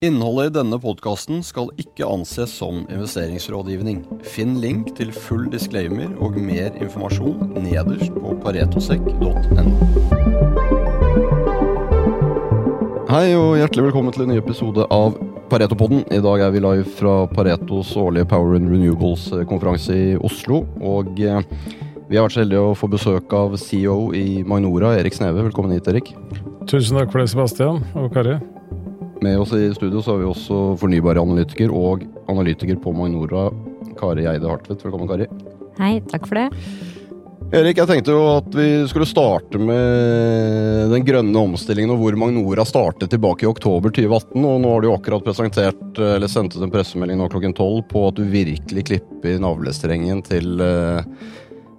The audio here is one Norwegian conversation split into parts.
Innholdet i denne podkasten skal ikke anses som investeringsrådgivning. Finn link til full disclaimer og mer informasjon nederst på paretosekk.no. Hei og hjertelig velkommen til en ny episode av Paretopodden. I dag er vi live fra Paretos årlige Power and Renewables-konferanse i Oslo. Og eh, vi har vært så heldige å få besøk av CEO i Magnora, Erik Sneve. Velkommen hit, Erik. Tusen takk for det, Sebastian og Kari. Med oss i studio så har vi også fornybare analytiker og analytiker på Magnora, Kari Eide Hartvedt. Velkommen, Kari. Hei, takk for det. Erik, jeg tenkte jo at vi skulle starte med den grønne omstillingen og hvor Magnora startet tilbake i oktober 2018. Og nå har du jo akkurat presentert, eller sendt ut en pressemelding nå klokken tolv på at du virkelig klipper navlestrengen til, eh,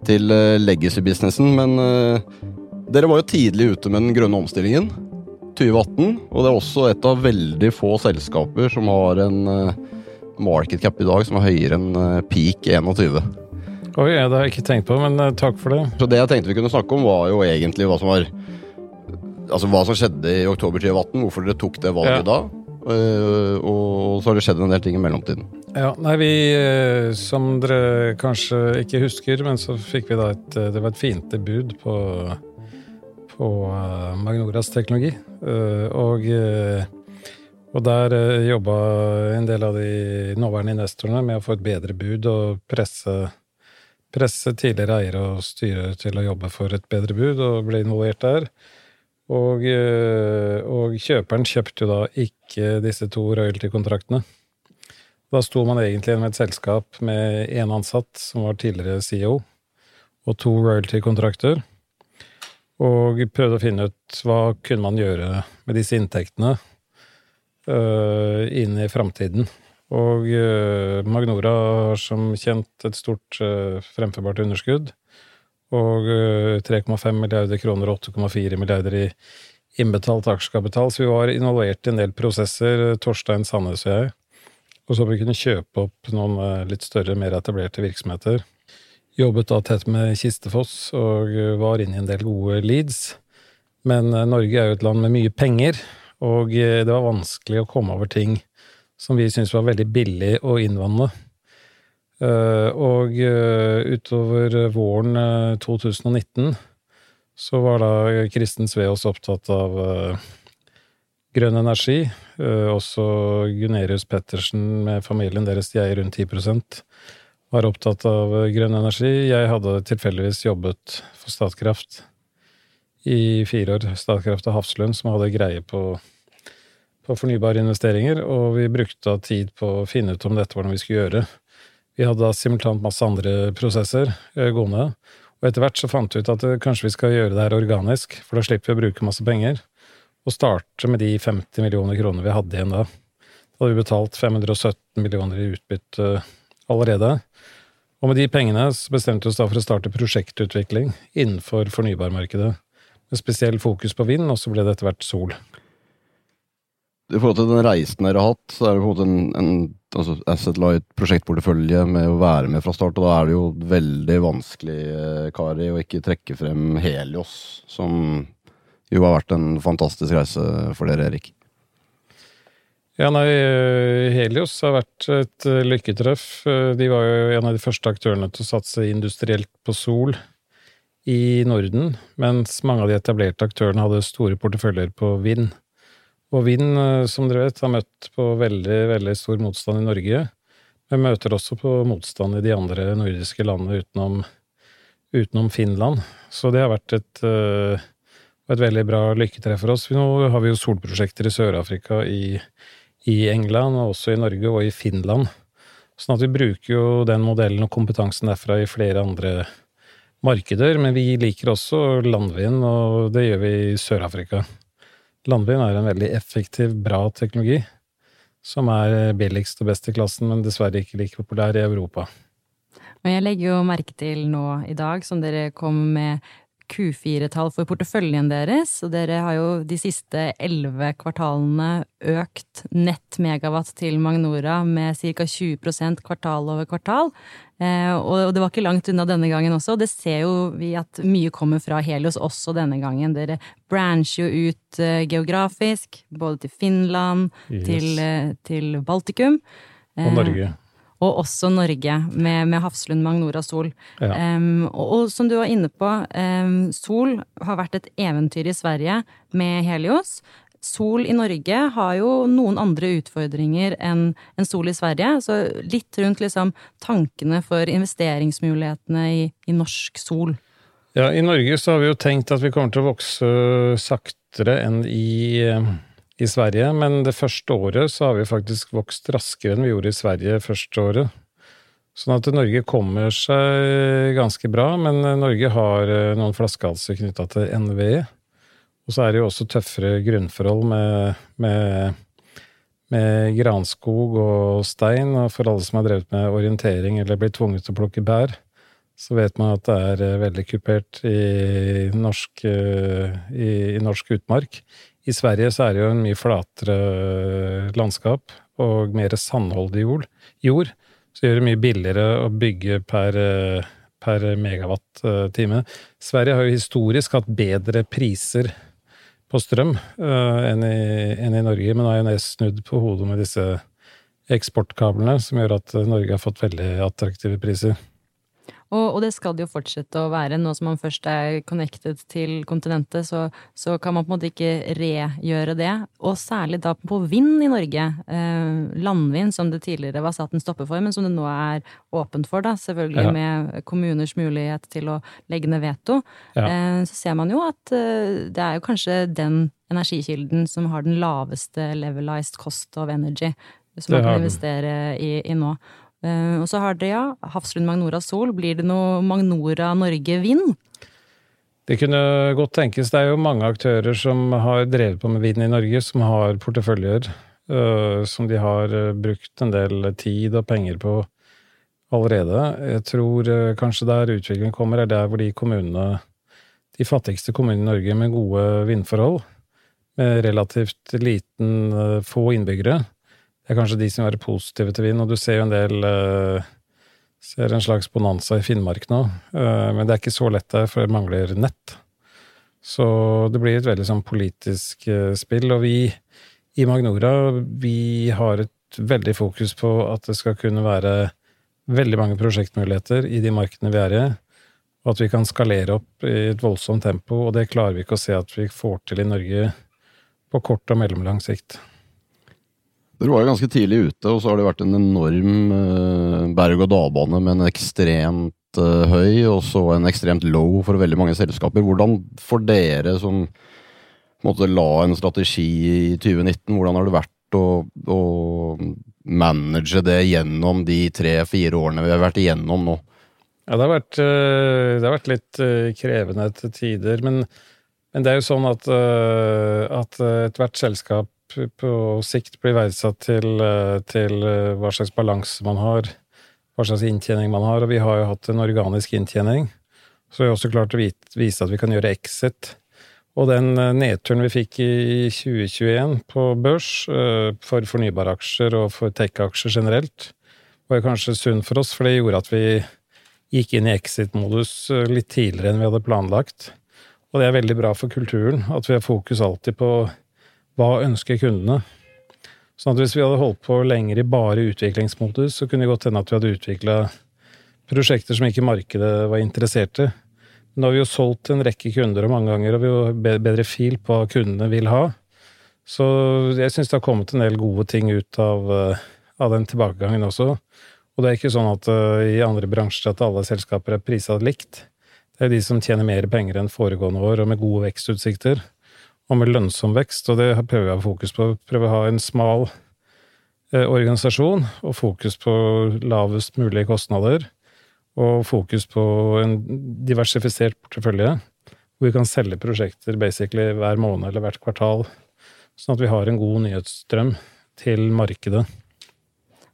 til eh, legacy-businessen. Men eh, dere var jo tidlig ute med den grønne omstillingen. 2018, og det er også et av veldig få selskaper som har en uh, market cap i dag som er høyere enn uh, peak 21. Oi, det har jeg ikke tenkt på, men uh, takk for det. Så det jeg tenkte vi kunne snakke om, var jo egentlig hva som var Altså hva som skjedde i oktober 2018, hvorfor dere tok det valget ja. da. og så har det skjedd en del ting i mellomtiden. Ja, nei, vi, Som dere kanskje ikke husker, men så fikk vi da et Det var et fint bud på på Magnoras teknologi. Eh, og, eh, og der eh, jobba en del av de nåværende investorene med å få et bedre bud og presse, presse tidligere eiere og styre til å jobbe for et bedre bud, og ble involvert der. Og, og kjøperen kjøpte jo da ikke disse to royalty-kontraktene. Da sto man egentlig med et selskap med én ansatt, som var tidligere CEO, og to royalty-kontrakter og prøvde å finne ut hva kunne man gjøre med disse inntektene uh, inn i framtiden. Og uh, Magnora har som kjent et stort uh, fremførbart underskudd. Og 3,5 milliarder kroner og 8,4 milliarder i innbetalt aksjekapital. Så vi var involvert i en del prosesser, Torstein Sandnes og jeg. Og så vi kunne kjøpe opp noen litt større, mer etablerte virksomheter. Jobbet da tett med Kistefoss og var inne i en del gode leads. Men eh, Norge er jo et land med mye penger, og eh, det var vanskelig å komme over ting som vi syntes var veldig billig å innvanne. Eh, og utover våren 2019 så var da Kristen Sveaas opptatt av grønn energi. Også Gunerius Pettersen med familien deres, de eier rundt 10 var opptatt av grønn energi. Jeg hadde tilfeldigvis jobbet for Statkraft i fire år. Statkraft og Hafslund, som hadde greie på, på fornybare investeringer, og vi brukte tid på å finne ut om dette var noe vi skulle gjøre. Vi hadde da simultant masse andre prosesser eh, gående, og etter hvert så fant vi ut at eh, kanskje vi skal gjøre det her organisk, for da slipper vi å bruke masse penger, og starte med de 50 millioner kroner vi hadde igjen da. Da hadde vi betalt 517 millioner i utbytte allerede. Og med de pengene bestemte vi oss da for å starte prosjektutvikling innenfor fornybarmarkedet, med spesiell fokus på vind, og så ble det etter hvert sol. I forhold til den reisen dere har hatt, så er det på en måte en, en altså Asset Light prosjektportefølje med å være med fra start, og da er det jo veldig vanskelig, eh, Kari, å ikke trekke frem Helios, som jo har vært en fantastisk reise for dere, Erik. Ja, nei, eh, Helios har vært et eh, lykketreff. Eh, de var jo en av de første aktørene til å satse industrielt på sol i Norden, mens mange av de etablerte aktørene hadde store porteføljer på vind. Og vind, som dere vet, har møtt på veldig, veldig stor motstand i Norge, men møter også på motstand i de andre nordiske landene utenom, utenom Finland. Så det har vært et, et veldig bra lykketreff for oss. Nå har vi jo solprosjekter i Sør-Afrika, i i England, og også i Norge og i Finland. Sånn at vi bruker jo den modellen og kompetansen derfra i flere andre markeder. Men vi liker også landvind, og det gjør vi i Sør-Afrika. Landvind er en veldig effektiv, bra teknologi. Som er billigst og best i klassen, men dessverre ikke like populær i Europa. Men jeg legger jo merke til nå i dag, som dere kom med Q4-tall for porteføljen deres, og dere har jo de siste elleve kvartalene økt nett megawatt til Magnora med ca. 20% kvartal over kvartal. Eh, og det var ikke langt unna denne gangen også, og det ser jo vi at mye kommer fra Helios også denne gangen. Dere brancher jo ut eh, geografisk, både til Finland, yes. til, eh, til Baltikum. Og Norge og også Norge, med, med Hafslund Magnora Sol. Ja. Um, og, og, som du var inne på, um, Sol har vært et eventyr i Sverige med Helios. Sol i Norge har jo noen andre utfordringer enn en Sol i Sverige. Så litt rundt liksom tankene for investeringsmulighetene i, i norsk sol. Ja, i Norge så har vi jo tenkt at vi kommer til å vokse saktere enn i i Sverige, men det første året så har vi faktisk vokst raskere enn vi gjorde i Sverige første året. Sånn at Norge kommer seg ganske bra, men Norge har eh, noen flaskehalser knytta til NVE. Og så er det jo også tøffere grunnforhold med, med, med, granskog og stein. Og for alle som har drevet med orientering eller blitt tvunget til å plukke bær, så vet man at det er eh, veldig kupert i norsk, eh, i, i norsk utmark. I Sverige så er det jo en mye flatere eh, landskap og mer sandholdig jord, jord så gjør det mye billigere å bygge per, eh, per megawatt-time. Sverige har jo historisk hatt bedre priser på strøm uh, enn, i, enn, i, Norge, men er jo det snudd på hodet med disse eksportkablene, som gjør at Norge har fått veldig attraktive priser. Og, og, det skal det jo fortsette å være. Nå som man først er connected til kontinentet, så, så kan man på en måte ikke regjøre det. Og særlig da på vind i Norge. Eh, landvind, som det tidligere var satt en stopper for, men som det nå er åpent for, da. Selvfølgelig ja. med kommuners mulighet til å legge ned veto. Ja. Eh, så ser man jo at eh, det er jo kanskje den energikilden som har den laveste levelized cost of energy, som man kan investere i, i nå. Eh, og så har dere, ja, Hafslund Magnora Sol. Blir det noe Magnora Norge Vind? Det kunne godt tenkes. Det er jo mange aktører som har drevet på med vind i Norge, som har porteføljer uh, som de har uh, brukt en del tid og penger på allerede. Jeg tror kanskje der utviklingen kommer, er der hvor de kommunene, de fattigste kommunene i Norge med gode vindforhold, med relativt liten, få innbyggere, er kanskje de som er positive til vind, og du ser jo en del uh, Ser en slags bonanza i Finnmark nå, uh, men det er ikke så lett der, for det mangler nett. Så det blir et veldig sånn politisk uh, spill, og vi i Magnora, vi har et veldig fokus på at det skal kunne være veldig mange prosjektmuligheter i de markedene vi er i, og at vi kan skalere opp i et voldsomt tempo, og det klarer vi ikke å se at vi får til i Norge på kort og mellomlang sikt. Dere var jo ganske tidlig ute, og så har det vært en enorm uh, berg-og-dal-bane med en ekstremt uh, høy og så en ekstremt low for veldig mange selskaper. Hvordan for dere som måtte la en strategi i 2019, hvordan har det vært å, å manage det gjennom de tre-fire årene vi har vært igjennom nå? Ja, det har vært, eh, det har vært litt krevende til tider, men, men, det er jo sånn at, at ethvert selskap på sikt blir verdsatt til, eh, til eh, hva slags balanse man har, hva slags inntjening man har. Og vi har jo hatt en organisk inntjening. Så vi har også klart å vise at vi kan gjøre exit. Og den eh, nedturen vi fikk i 2021 på børs for fornybare aksjer og for tech-aksjer generelt, var kanskje sunn for oss, for det gjorde at vi gikk inn i exit-modus litt tidligere enn vi hadde planlagt. Og det er veldig bra for kulturen, at vi har fokus alltid på hva ønsker kundene? Sånn at hvis vi hadde holdt på lenger i bare utviklingsmodus, så kunne det godt hende at vi hadde utvikla prosjekter som ikke markedet var interessert i. Nå har vi jo solgt en rekke kunder og mange ganger, og vi har bedre fil på hva kundene vil ha. Så jeg syns det har kommet en del gode ting ut av, eh, av, den tilbakegangen også. Og det er ikke sånn at uh, i andre bransjer at alle selskaper er prisa likt. Det er de som tjener mer penger enn foregående år, og med gode vekstutsikter og med lønnsom vekst, og det prøver jeg å ha fokus på. Prøve å ha en smal eh, organisasjon og fokus på lavest mulige kostnader. Og fokus på en diversifisert portefølje, hvor vi kan selge prosjekter basically hver måned eller hvert kvartal, sånn at vi har en god nyhetsstrøm til markedet.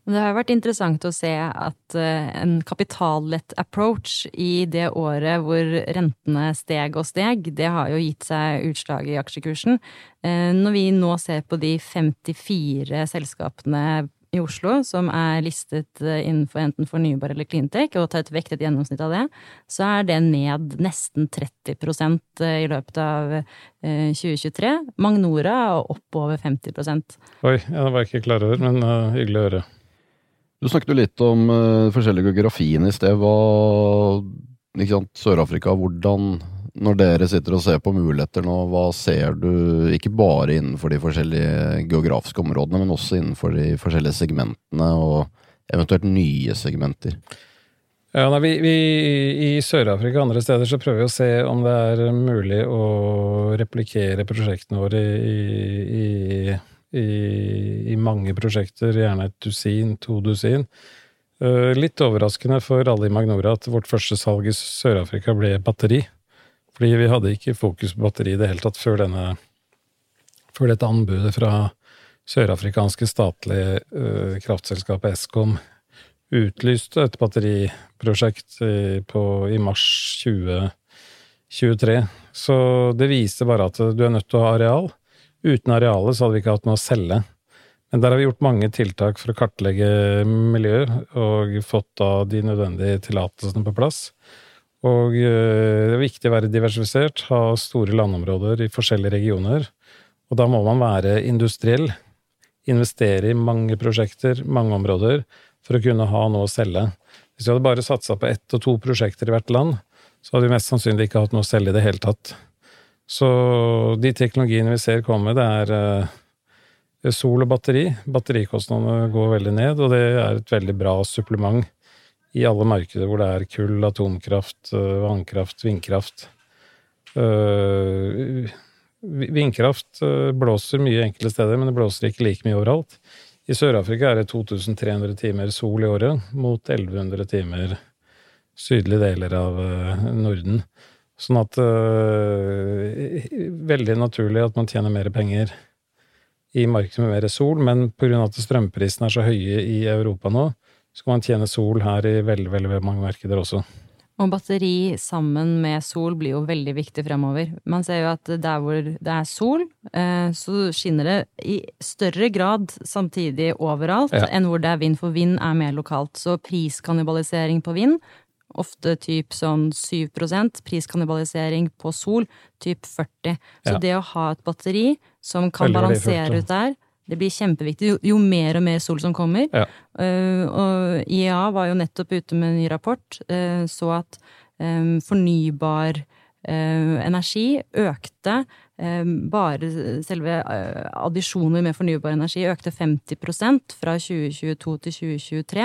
Det har vært interessant å se at uh, en kapitallett approach i det året hvor rentene steg og steg, det har jo gitt seg utslag i aksjekursen. Uh, når vi nå ser på de 54 selskapene i Oslo som er listet eh, innenfor enten fornybar eller cleantech, og tar et vektet gjennomsnitt av det, så er det ned nesten 30% i løpet av 2023. Magnora er opp over 50 Oi, ja, det var jeg ikke klar over, men uh, hyggelig å høre. Du snakket jo litt om uh, forskjellige geografiene i sted. Hva Sør-Afrika, hvordan Når dere sitter og ser på muligheter nå, hva ser du ikke bare innenfor de forskjellige geografiske områdene, men også innenfor de forskjellige segmentene, og eventuelt nye segmenter? Ja, nei, vi, vi, I Sør-Afrika og andre steder så prøver vi å se om det er mulig å replikere prosjektene våre i, i i, i, mange prosjekter, gjerne et dusin, to dusin. Uh, litt overraskende for alle i Magnora at vårt første salg i Sør-Afrika ble batteri. Fordi vi hadde ikke fokus på batteri i det hele tatt før, denne, før dette anbudet fra sørafrikanske statlige uh, kraftselskapet Eskom utlyste et batteriprosjekt i, på, i mars 2023. Så det viste bare at du er nødt til å ha areal. Uten arealet så hadde vi ikke hatt noe å selge. Men der har vi gjort mange tiltak for å kartlegge miljøet, og fått da de nødvendige tillatelsene på plass. Og eh, det er viktig å være diversifisert, ha store landområder i forskjellige regioner. Og da må man være industriell, investere i mange prosjekter, mange områder, for å kunne ha noe å selge. Hvis vi hadde bare satsa på ett og to prosjekter i hvert land, så hadde vi mest sannsynlig ikke hatt noe å selge i det hele tatt. Så de teknologiene vi ser komme, det er uh, sol og batteri. Batterikostnadene går veldig ned, og det er et veldig bra supplement i alle markeder hvor det er kull, atomkraft, uh, vannkraft, vindkraft. Uh, vindkraft blåser mye enkelte steder, men det blåser ikke like mye overalt. I Sør-Afrika er det 2300 timer sol i året, mot 1100 timer sydlige deler av Norden. Sånn at øh, Veldig naturlig at man tjener mer penger i markedet med mer sol, men pga. at strømprisene er så høye i Europa nå, så kan man tjene sol her i veldig, veldig mange markeder også. Og batteri sammen med sol blir jo veldig viktig fremover. Man ser jo at der hvor det er sol, eh, så skinner det i større grad samtidig overalt ja. enn hvor det er vind, for vind er mer lokalt. Så priskannibalisering på vind ofte typ sånn 7% priskannibalisering på sol, typ 40 Så ja. det å ha et batteri som kan Veldig balansere ut der, det blir kjempeviktig. Jo, jo, mer og mer sol som kommer. Ja. Uh, og IEA var jo nettopp ute med en ny rapport, uh, så at um, fornybar uh, energi økte bare selve addisjoner med fornybar energi økte 50% fra 2022 til 2023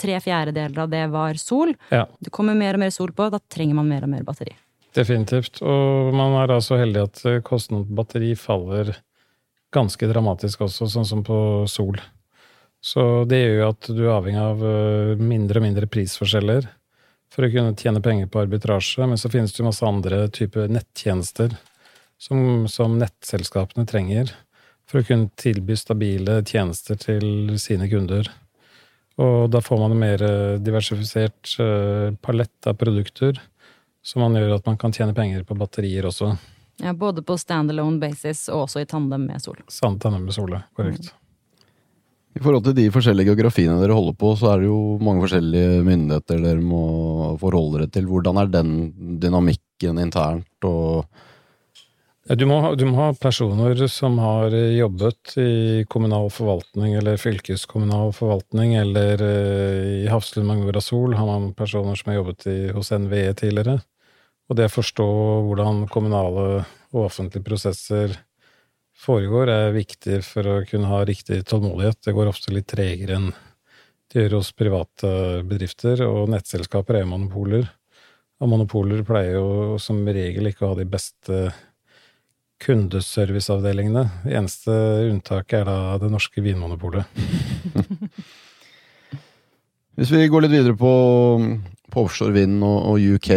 tre fjerdedeler av det var sol. Ja. Det kommer mer og mer sol på, da trenger man mer og mer batteri. Definitivt. Og man er da så heldig at eh, kostnaden på batteri faller ganske dramatisk også, sånn som på sol. Så det gjør jo at du er avhengig av eh, mindre og mindre prisforskjeller for å kunne tjene penger på arbitrasje. Men så finnes det jo masse andre typer nettjenester som, som nettselskapene trenger for å kunne tilby stabile tjenester til sine kunder. Og da får man en mer eh, diversifisert eh, palett av produkter, som man gjør at man kan tjene penger på batterier også. Ja, Både på standalone basis og også i tandem med sol. Sand, tandem med sol, korrekt. Mm. I forhold til de forskjellige geografiene dere holder på, så er det jo mange forskjellige myndigheter dere må forholde dere til. Hvordan er den dynamikken internt, og du må, du må, ha personer som har jobbet i kommunal forvaltning eller fylkeskommunal forvaltning, eller uh, i Hafslund Magnora Sol har man personer som har jobbet i, hos NVE tidligere. Og det å forstå hvordan kommunale og offentlige prosesser foregår, er viktig for å kunne ha riktig tålmodighet. Det går ofte litt tregere enn det gjør hos private bedrifter, og nettselskaper er monopoler. Og monopoler pleier jo som regel ikke å ha de beste kundeserviceavdelingene. Det eneste unntaket er da det norske Vinmonopolet. Hvis vi går litt videre på, på offshore vind og, og, UK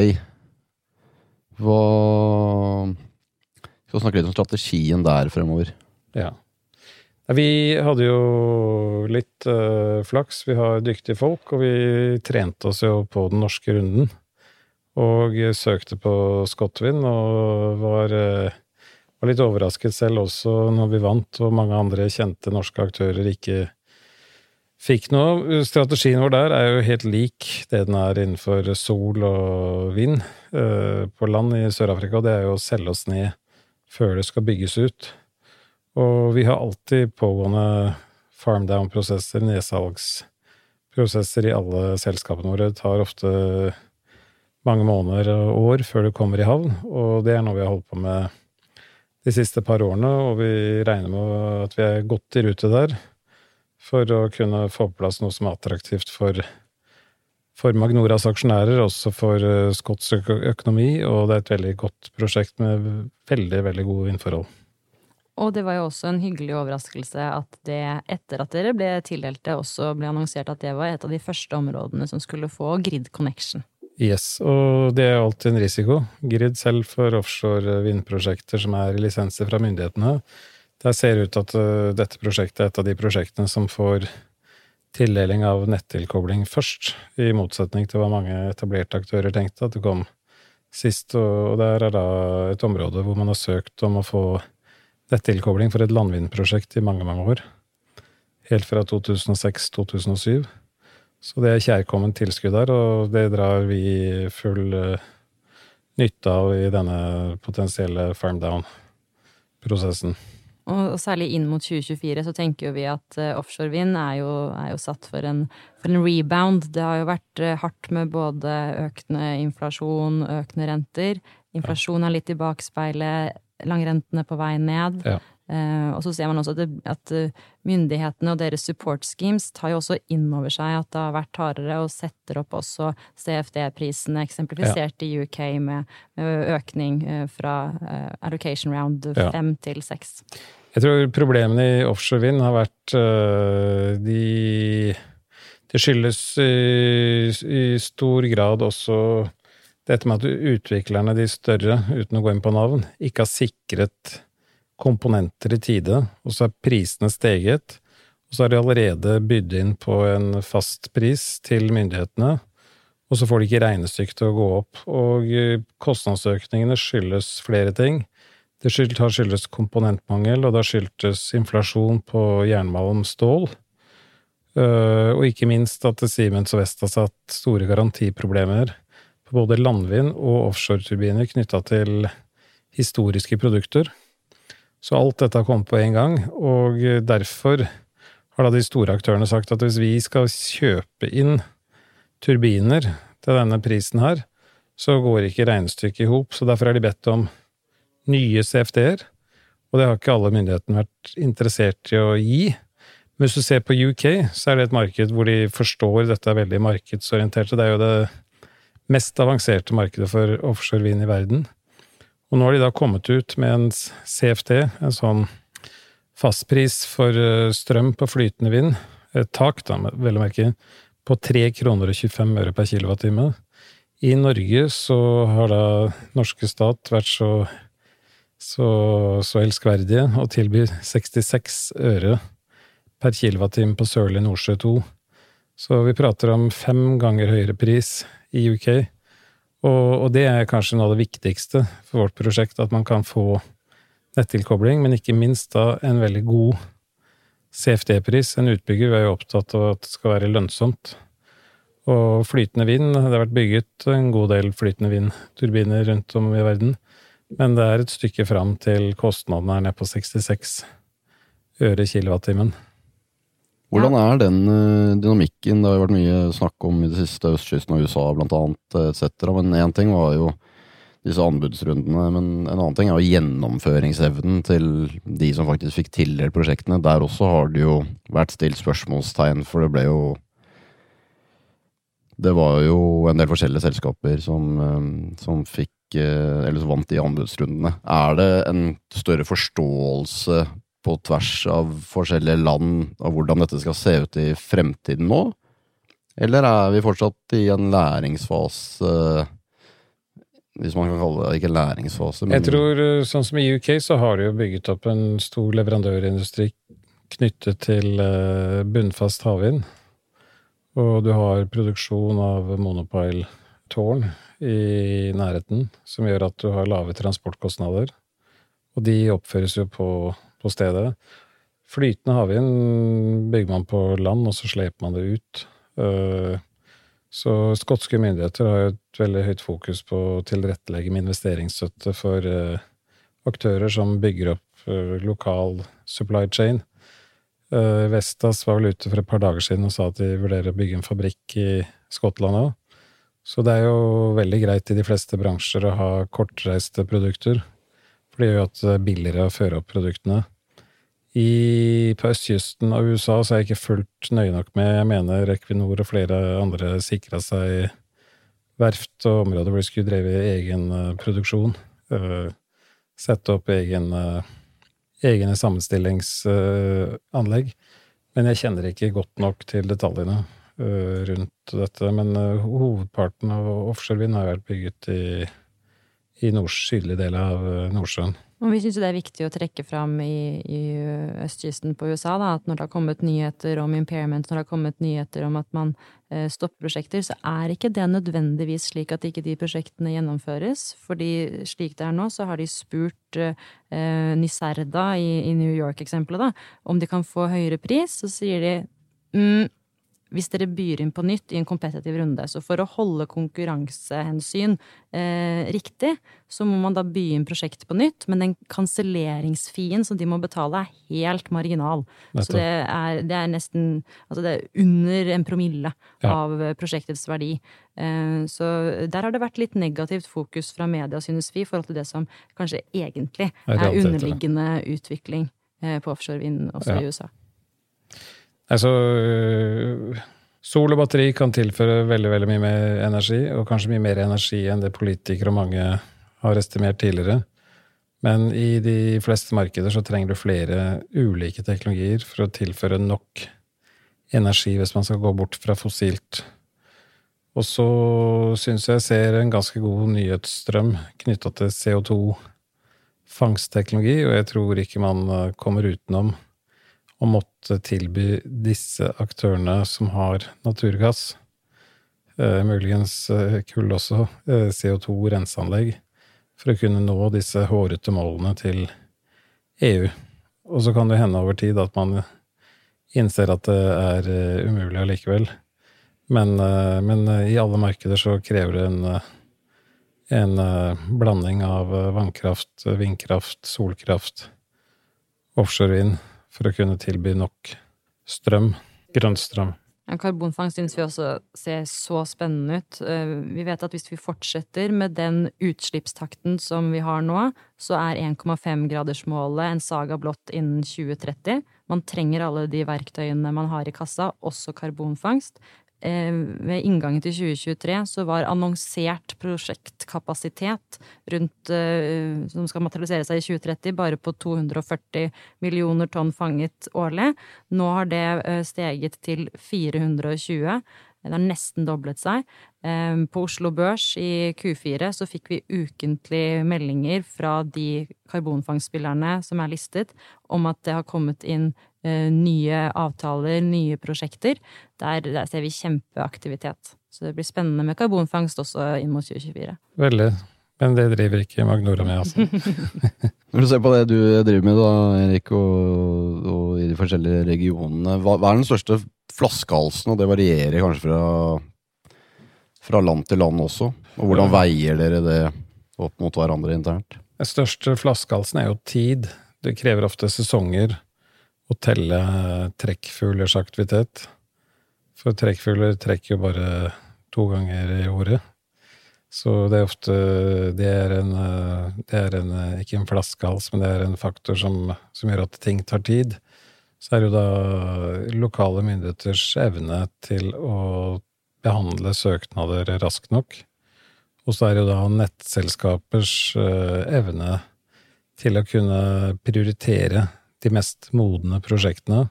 Hva Vi Skal snakke litt om strategien der fremover? Ja. Vi hadde jo litt uh, flaks. Vi har dyktige folk, og vi trente oss jo på den norske runden. Og søkte på Scotwind, og var, uh, var, litt overrasket selv også når vi vant, og mange andre kjente norske aktører ikke fikk noe. Strategien vår der er jo helt lik det den er innenfor sol og vind uh, på land i Sør-Afrika, og det er jo å selge oss ned før det skal bygges ut. Og vi har alltid pågående farm down-prosesser, nedsalgsprosesser i alle selskapene våre. Det tar ofte mange måneder og år før det kommer i havn, og det er noe vi har holdt på med de siste par årene, og vi regner med at vi er godt i rute der for å kunne få på plass noe som er attraktivt for, for Magnoras aksjonærer, også for uh, økonomi, og det er et veldig godt prosjekt med veldig, veldig gode vindforhold. Og det var jo også en hyggelig overraskelse at det, etter at dere ble tildelt det, også ble annonsert at det var et av de første områdene som skulle få grid connection. Yes, og det er alltid en risiko. Grid selv for offshore vindprosjekter som er lisenser fra myndighetene. Der ser det ut at uh, dette prosjektet er et av de prosjektene som får tildeling av nettilkobling først, i motsetning til hva mange etablerte aktører tenkte at det kom sist. Og der er da et område hvor man har søkt om å få nettilkobling for et landvindprosjekt i mange, mange år. Helt fra 2006-2007. Så det er kjærkomment tilskudd her, og det drar vi full uh, nytte av i denne potensielle farm down-prosessen. Og, særlig inn mot 2024 så tenker jo vi at uh, offshore vind er jo, er jo satt for en, for en, rebound. Det har jo vært uh, hardt med både økende inflasjon, økende renter. Inflasjon er litt i bakspeilet langrentene på vei ned. Ja. Uh, og så ser man også at, eh, myndighetene og deres support schemes tar jo også inn over seg at det har vært hardere, og setter opp også CFD-prisene, eksemplifisert ja. i UK med, økning uh, fra allocation round fem ja. til seks. Jeg tror problemene i offshore vind har vært de Det skyldes i, i stor grad også dette med at utviklerne, de større, uten å gå inn på navn, ikke har sikret komponenter i tide, og så er prisene steget, og så har de allerede bydd inn på en fast pris til myndighetene, og så får de ikke regnestykket til å gå opp. Og eh, kostnadsøkningene skyldes flere ting. Det har skyldes komponentmangel, og det har skyldtes inflasjon på jernmalm, stål. Eh, og ikke minst at Siemens og vest har satt store garantiproblemer på både landvind og offshoreturbiner knytta til historiske produkter. Så alt dette har kommet på én gang, og derfor har da de store aktørene sagt at hvis vi skal kjøpe inn turbiner til denne prisen her, så går ikke regnestykket i hop, så derfor har de bedt om nye CFD-er, og det har ikke alle myndighetene vært interessert i å gi. Men hvis du ser på UK, så er det et marked hvor de forstår dette er veldig markedsorienterte. Det er jo det mest avanserte markedet for offshore vind i verden. Og nå har de da kommet ut med en CFD, en sånn fastpris for eh, strøm på flytende vind, et tak, da, vel å merke, på 3 kroner og 25 øre per kilowattime. I Norge så har da norske stat vært så, så, så elskverdige å tilby 66 øre per kilowattime på Sørlige Nordsjø 2. Så vi prater om fem ganger høyere pris i UK. Og, og, det er kanskje noe av det viktigste for vårt prosjekt, at man kan få nettilkobling, men ikke minst da en veldig god CFD-pris. En utbygger er jo opptatt av at det skal være lønnsomt. Og flytende vind, det har vært bygget en god del flytende vindturbiner rundt om i verden, men det er et stykke fram til kostnadene er nede på 66 øre kilowattimen. Hvordan er den uh, dynamikken? Det har jo vært mye snakk om i det siste østkysten og USA blant annet, etc. Men én ting var jo disse anbudsrundene, men en annen ting er jo gjennomføringsevnen til de som faktisk fikk tildelt prosjektene. Der også har det jo vært stilt spørsmålstegn, for det ble jo Det var jo en del forskjellige selskaper som, uh, som fikk eller som vant de anbudsrundene. Er det en større forståelse på tvers av forskjellige land av hvordan dette skal se ut i fremtiden nå? Eller er vi fortsatt i en læringsfase Hvis man kan kalle det ikke en læringsfase, men Jeg tror, eh, sånn som i UK, så har de jo bygget opp en stor leverandørindustri knyttet til eh, bunnfast havvind. Og du har produksjon av monopile-tårn i nærheten, som gjør at du har lave transportkostnader. Og de oppføres jo på, på stedet. Flytende havvind bygger man på land, og så sleper man det ut. Eh, så skotske myndigheter har jo et veldig høyt fokus på å tilrettelegge med investeringsstøtte for eh, aktører som bygger opp eh, lokal supply chain. Vestas var vel ute for et par dager siden og sa at de vurderer å bygge en fabrikk i Skottland òg. Så det er jo veldig greit i de fleste bransjer å ha kortreiste produkter. For det gjør jo at det er billigere å føre opp produktene. I, på østkysten av USA så er jeg ikke fullt nøye nok med. Jeg mener Equinor og flere andre sikra seg verft og områder hvor de skulle dreve egen uh, produksjon. Uh, sette opp egen, egne sammenstillingsanlegg. Men jeg kjenner ikke godt nok til detaljene rundt dette. Men hovedparten av offshorevind har vært bygget i, i nord, sydlig del av Nordsjøen. Og vi syns det er viktig å trekke fram i, i østkysten på USA da, at når det har kommet nyheter om impairment, når det har kommet nyheter om at man eh, stopper prosjekter, så er ikke det nødvendigvis slik at ikke de prosjektene gjennomføres. Fordi slik det er nå, så har de spurt eh, Niserda i, i New York-eksempelet, om de kan få høyere pris. Så sier de mm, hvis dere byr inn på nytt i en kompetitiv runde. Så for å holde konkurransehensyn eh, riktig, så må man da by inn prosjektet på nytt, men den kanselleringsfien som de må betale, er helt marginal. Så det er, det er, nesten Altså det er under en promille ja. av prosjektets verdi. Eh, så der har det vært litt negativt fokus fra media, synes vi, i forhold til det som kanskje egentlig er underliggende utvikling eh, på offshorevind også ja. i USA. Altså Sol og batteri kan tilføre veldig veldig mye mer energi, og kanskje mye mer energi enn det politikere og mange har estimert tidligere. Men i de fleste markeder så trenger du flere ulike teknologier for å tilføre nok energi hvis man skal gå bort fra fossilt. Og så syns jeg jeg ser en ganske god nyhetsstrøm knytta til CO2-fangstteknologi, og jeg tror ikke man kommer utenom og måtte tilby disse aktørene som har naturgass, eh, muligens eh, kull også, eh, CO2-renseanlegg, for å kunne nå disse hårete målene til EU. Og så kan det hende over tid at man innser at det er uh, umulig allikevel. Men, uh, men i alle markeder så krever det en, en blanding av vannkraft, vindkraft, solkraft, offshorevind for å kunne tilby nok strøm, grønn strøm. Karbonfangst synes vi også ser så spennende ut. Eh, vi vet at hvis vi fortsetter med den utslippstakten som vi har nå, så er 1,5-gradersmålet en saga blått innen 2030. Man trenger alle de verktøyene man har i kassa, også karbonfangst. Eh, ved inngangen til 2023 så var annonsert prosjektkapasitet rundt, eh, som skal materialisere seg i 2030, bare på 240 millioner tonn fanget årlig. Nå har det eh, steget til 420. Det har nesten doblet seg. På Oslo Børs i Q4 så fikk vi ukentlig meldinger fra de karbonfangstspillerne som er listet, om at det har kommet inn nye avtaler, nye prosjekter. Der, der, ser vi kjempeaktivitet. Så det blir spennende med karbonfangst også inn mot 2024. Veldig. Men det driver ikke Magnora med, altså. Når du ser på det du driver med, da, Erik, og, og i de forskjellige regionene, hva, hva, er den største flaskehalsen? Og det varierer kanskje fra, fra land til land også. Og hvordan veier dere det opp mot hverandre internt? Den største flaskehalsen er jo tid. Det krever ofte sesonger å telle trekkfuglers aktivitet. For trekkfugler trekker jo bare to ganger i året. Så det er ofte Det er en, det er en ikke en flaskehals, men det er en faktor som, som, gjør at ting tar tid. Så er det jo da lokale myndigheters evne til å behandle søknader raskt nok. Og så er det jo da nettselskapers eh, evne til å kunne prioritere de mest modne prosjektene.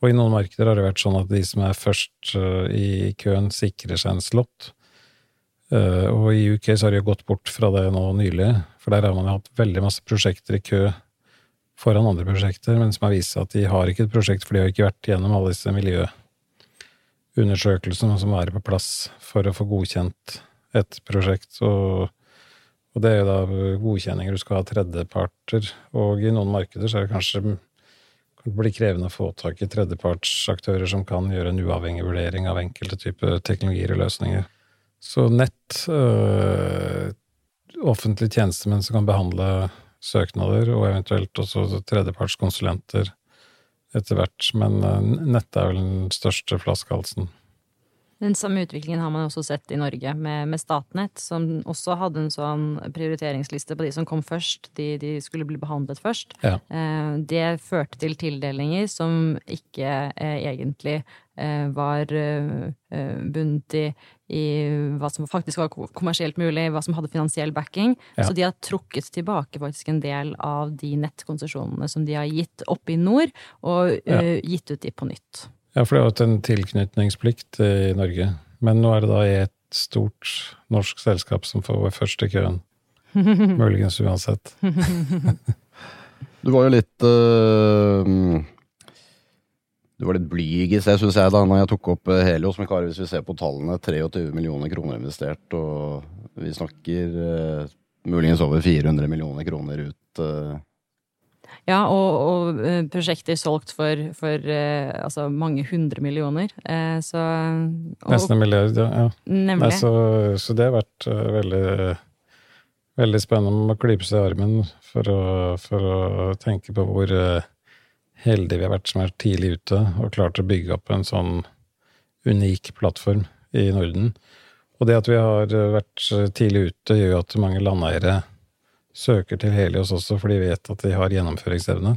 Og i noen markeder har det vært sånn at de som er først eh, i køen, sikrer seg en slott. Eh, og i UK så har de jo gått bort fra det nå nylig, for der har man jo hatt veldig masse prosjekter i kø foran andre prosjekter, men som har vist seg at de har ikke et prosjekt, for de har ikke vært gjennom alle disse miljøundersøkelsene som må være på plass for å få godkjent et prosjekt. Og, og det er jo da godkjenninger du skal ha tredjeparter, og i noen markeder så er det kanskje det blir krevende å få tak i tredjepartsaktører som kan gjøre en uavhengig vurdering av enkelte typer teknologier og løsninger. Så nett, øh, offentlige tjenestemenn som kan behandle søknader, og eventuelt også tredjepartskonsulenter etter hvert. Men nettet nett er vel den største flaskehalsen. Den samme utviklingen har man også sett i Norge med, med, Statnett, som også hadde en sånn prioriteringsliste på de som kom først. De, de skulle bli behandlet først. Ja. Eh, det førte til tildelinger som ikke eh, egentlig eh, var bundet i, i, hva som faktisk var kommersielt mulig, hva som hadde finansiell backing. Ja. Så de har trukket tilbake faktisk en del av de nettkonsesjonene som de har gitt oppe i nord, og ja. gitt ut de på nytt. Ja, for det har jo en tilknytningsplikt i Norge. Men nå er det da i et stort norsk selskap som får være først i køen. Muligens uansett. du var jo litt uh, Du var litt blyg i sted, syns jeg, da når jeg tok opp eh, Helios. Men Kari, hvis vi ser på tallene, 23 millioner kroner investert, og vi snakker uh, muligens over 400 millioner kroner ut. Uh, ja, og, og eh, prosjekter solgt for, for uh, altså mange hundre millioner. Uh, så og, Nesten en milliard, ja. Nemlig. Nei, så, så, det har vært veldig, veldig spennende å klype seg i armen for å, for å tenke på hvor heldige vi har vært som er tidlig ute og klart å bygge opp en sånn unik plattform i Norden. Og det at vi har vært tidlig ute, gjør jo at mange landeiere søker til Helios også, for de vet at de har gjennomføringsevne,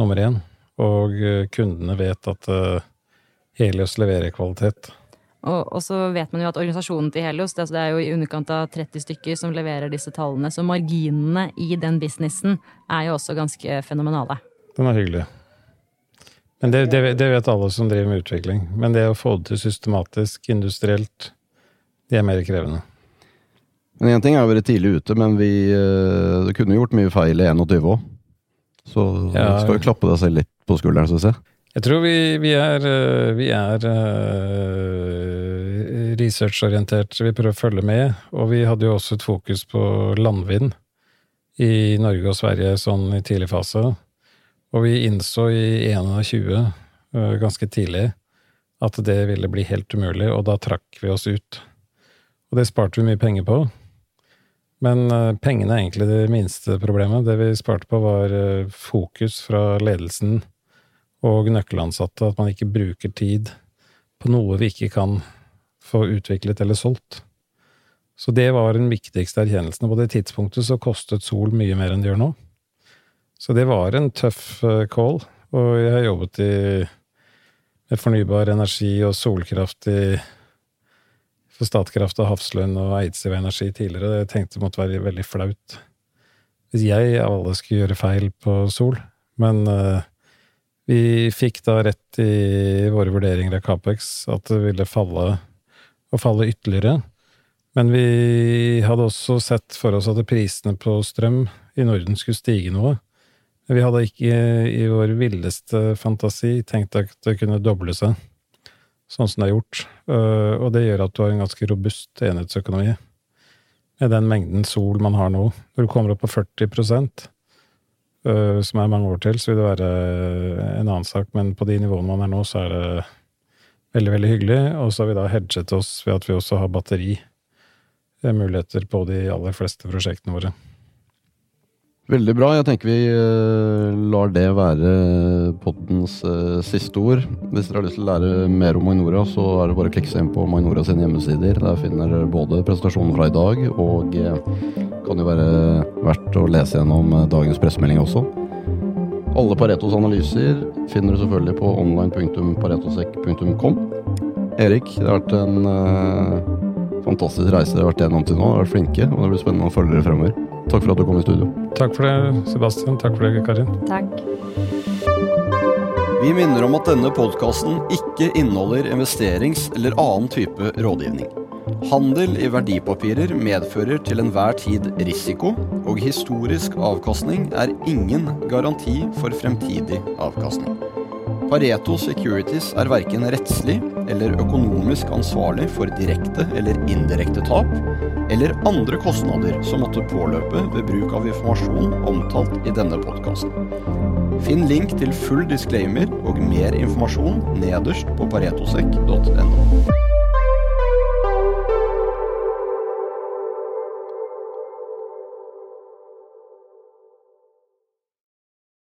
nummer én. Og eh, kundene vet at eh, Helios leverer kvalitet. Og, og, så vet man jo at organisasjonen til Helios, det, det er jo i underkant av 30 stykker som leverer disse tallene, så marginene i den businessen er jo også ganske fenomenale. Den er hyggelig. Men det, det, det vet alle som driver med utvikling. Men det å få det til systematisk, industrielt, det er mer krevende. Men én ting er å være tidlig ute, men vi uh, kunne gjort mye feil i 21 òg. Så ja, skal vi klappe deg selv litt på skulderen, syns jeg. Jeg tror vi, vi er, eh, vi er uh, researchorientert. Vi prøver å følge med. Og vi hadde jo også et fokus på landvind i Norge og Sverige sånn i tidlig fase. Og vi innså i 21, uh, ganske tidlig, at det ville bli helt umulig, og da trakk vi oss ut. Og det sparte vi mye penger på. Men uh, pengene er egentlig det minste problemet. Det vi sparte på, var uh, fokus fra ledelsen og nøkkelansatte, at man ikke bruker tid på noe vi ikke kan få utviklet eller solgt. Så det var den viktigste erkjennelsen. På det tidspunktet så kostet Sol mye mer enn det gjør nå. Så det var en tøff uh, call, og jeg har jobbet i, med fornybar energi og solkraft i for Statkraft og Hafslund og Eidsiv Energi tidligere. Jeg tenkte det måtte være veldig flaut hvis jeg av alle skulle gjøre feil på Sol. Men uh, vi fikk da rett i våre vurderinger av Capex at det ville falle, og falle ytterligere. Men vi hadde også sett for oss at prisene på strøm i Norden skulle stige noe. Vi hadde ikke i vår villeste fantasi tenkt at det kunne doble seg sånn som det er gjort. Eh, og det gjør at du har en ganske robust enhetsøkonomi. Med den mengden sol man har nå. Når du kommer opp på 40 eh, som er mange år til, så vil det være en annen sak, men på de nivåene man er nå, så er det veldig, veldig hyggelig. Og så har vi da hedget oss ved at vi også har batteri. Muligheter på de aller fleste prosjektene våre. Veldig bra. Jeg tenker vi uh, lar det være poddens uh, siste ord. Hvis dere har lyst til å lære mer om Magnora, så er det bare å klikke seg inn på Magnora sine hjemmesider. Der finner dere både presentasjonen fra i dag, og uh, kan jo være verdt å lese gjennom dagens pressemelding også. Alle Paretos analyser finner du selvfølgelig på online.paretosek.com. Erik, det har vært en fantastisk reise dere har vært gjennom til nå. Dere har vært flinke, og det blir spennende å følge dere fremover. Takk for at du kom i studio. Takk for det, Sebastian. Takk for det, Karin. Takk. Vi minner om at denne podkasten ikke inneholder investerings- eller annen type rådgivning. Handel i verdipapirer medfører til enhver tid risiko, og historisk avkastning er ingen garanti for fremtidig avkastning. Pareto Securities er verken rettslig eller økonomisk ansvarlig for direkte eller indirekte tap, eller andre kostnader som måtte påløpe ved bruk av informasjon omtalt i denne podkasten. Finn link til full disclaimer og mer informasjon nederst på paretosek.no.